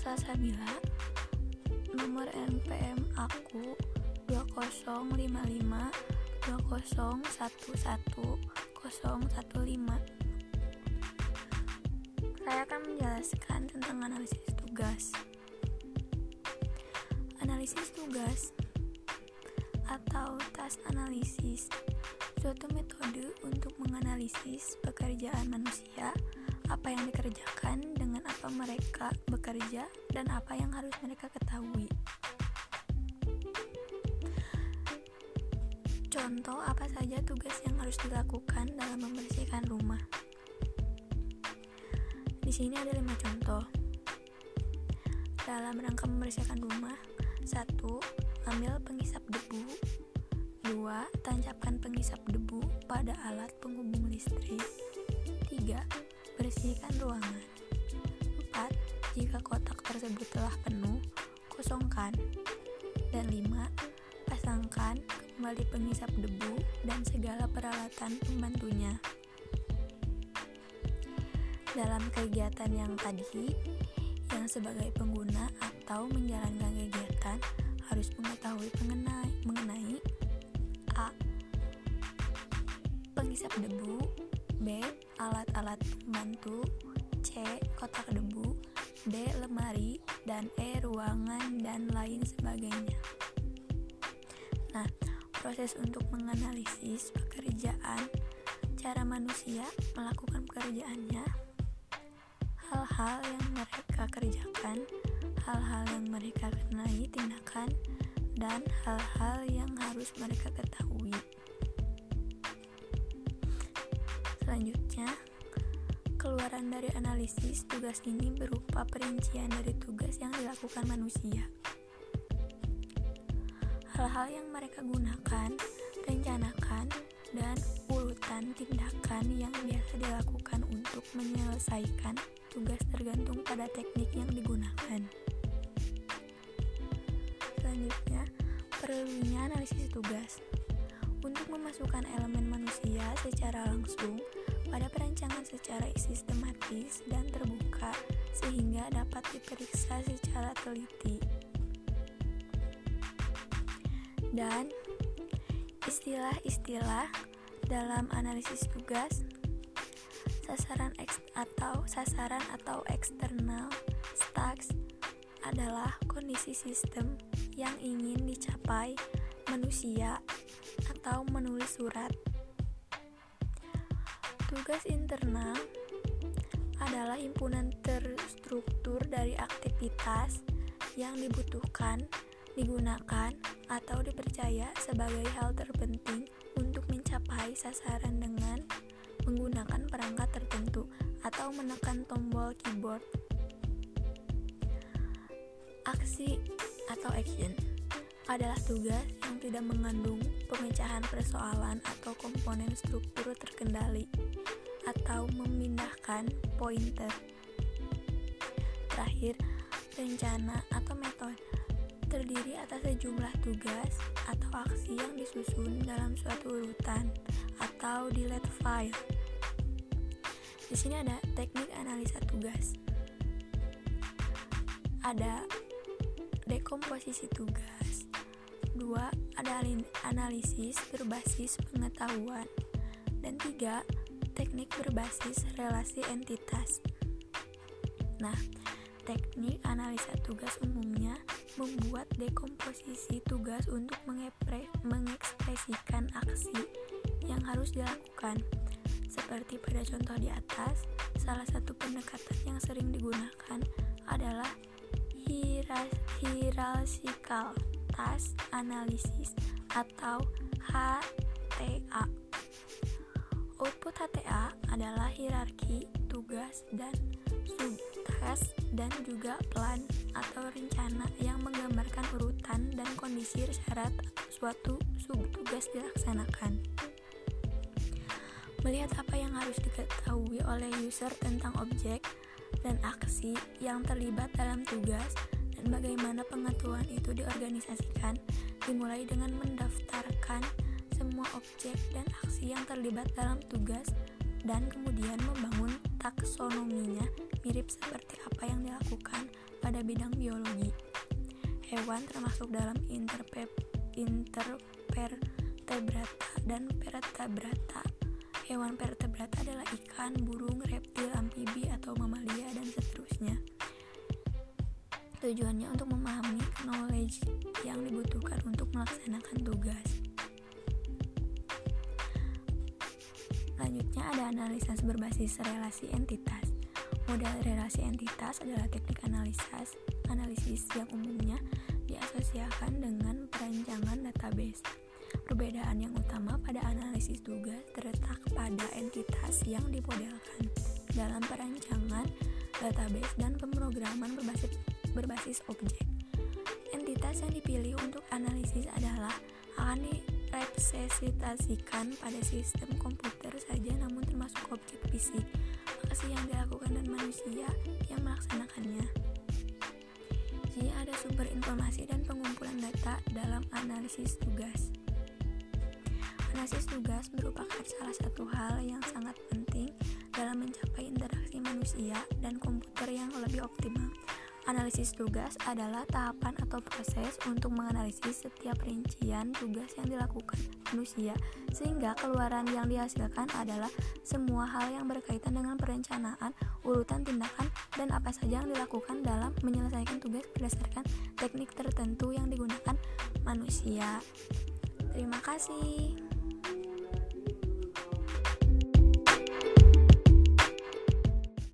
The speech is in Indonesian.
Salsabila Nomor NPM aku 2055 2011 015 Saya akan menjelaskan tentang analisis tugas. Analisis tugas atau task analisis suatu metode untuk menganalisis pekerjaan manusia apa yang dikerjakan, dengan apa mereka bekerja, dan apa yang harus mereka ketahui. Contoh apa saja tugas yang harus dilakukan dalam membersihkan rumah. Di sini ada lima contoh. Dalam rangka membersihkan rumah, satu, ambil penghisap debu. Dua, tancapkan penghisap debu pada alat penghubung listrik. Tiga, Bersihkan ruangan. 4. Jika kotak tersebut telah penuh, kosongkan. Dan 5. Pasangkan kembali penghisap debu dan segala peralatan pembantunya. Dalam kegiatan yang tadi, yang sebagai pengguna atau menjalankan kegiatan harus mengetahui mengenai, mengenai A. Penghisap debu B. Alat-alat pembantu C. Kotak debu D. Lemari dan E. Ruangan dan lain sebagainya Nah, proses untuk menganalisis pekerjaan cara manusia melakukan pekerjaannya hal-hal yang mereka kerjakan hal-hal yang mereka kenai tindakan dan hal-hal yang harus mereka ketahui Selanjutnya, keluaran dari analisis tugas ini berupa perincian dari tugas yang dilakukan manusia. Hal-hal yang mereka gunakan, rencanakan, dan urutan tindakan yang biasa dilakukan untuk menyelesaikan tugas tergantung pada teknik yang digunakan. Selanjutnya, perlunya analisis tugas. Untuk memasukkan elemen manusia secara langsung pada perancangan secara sistematis dan terbuka sehingga dapat diperiksa secara teliti. Dan istilah-istilah dalam analisis tugas sasaran eks atau sasaran atau eksternal stacks adalah kondisi sistem yang ingin dicapai manusia atau menulis surat Tugas internal adalah himpunan terstruktur dari aktivitas yang dibutuhkan, digunakan, atau dipercaya sebagai hal terpenting untuk mencapai sasaran dengan menggunakan perangkat tertentu atau menekan tombol keyboard. Aksi atau action adalah tugas yang tidak mengandung pemecahan persoalan atau komponen struktur terkendali atau memindahkan pointer. Terakhir, rencana atau metode terdiri atas sejumlah tugas atau aksi yang disusun dalam suatu urutan atau delete file. Di sini ada teknik analisa tugas. Ada dekomposisi tugas. Dua, ada analisis berbasis pengetahuan. Dan tiga, teknik berbasis relasi entitas. Nah, teknik analisa tugas umumnya membuat dekomposisi tugas untuk mengekspresikan aksi yang harus dilakukan. Seperti pada contoh di atas, salah satu pendekatan yang sering digunakan adalah hierarchical task analysis atau HTA. Output HTA adalah hierarki, tugas, dan subtask dan juga plan atau rencana yang menggambarkan urutan dan kondisi syarat suatu subtugas dilaksanakan. Melihat apa yang harus diketahui oleh user tentang objek dan aksi yang terlibat dalam tugas dan bagaimana pengetahuan itu diorganisasikan, dimulai dengan mendaftarkan semua objek dan aksi yang terlibat dalam tugas dan kemudian membangun taksonominya mirip seperti apa yang dilakukan pada bidang biologi. Hewan termasuk dalam intervertebrata dan vertebrata. Hewan vertebrata adalah ikan, burung, reptil, amfibi atau mamalia. Tujuannya untuk memahami knowledge yang dibutuhkan untuk melaksanakan tugas. Selanjutnya ada analisis berbasis relasi entitas. Model relasi entitas adalah teknik analisis analisis yang umumnya diasosiasikan dengan perancangan database. Perbedaan yang utama pada analisis tugas terletak pada entitas yang dimodelkan dalam perancangan database dan pemrograman berbasis, berbasis objek. Entitas yang dipilih untuk analisis adalah akan direpresentasikan pada sistem komputer saja namun termasuk objek fisik, aksi yang dilakukan dan manusia yang melaksanakannya. Jadi ada sumber informasi dan pengumpulan data dalam analisis tugas. Analisis tugas merupakan salah satu hal yang sangat penting dalam mencapai interaksi manusia dan komputer yang lebih optimal. Analisis tugas adalah tahapan atau proses untuk menganalisis setiap rincian tugas yang dilakukan manusia, sehingga keluaran yang dihasilkan adalah semua hal yang berkaitan dengan perencanaan, urutan tindakan, dan apa saja yang dilakukan dalam menyelesaikan tugas berdasarkan teknik tertentu yang digunakan manusia. Terima kasih.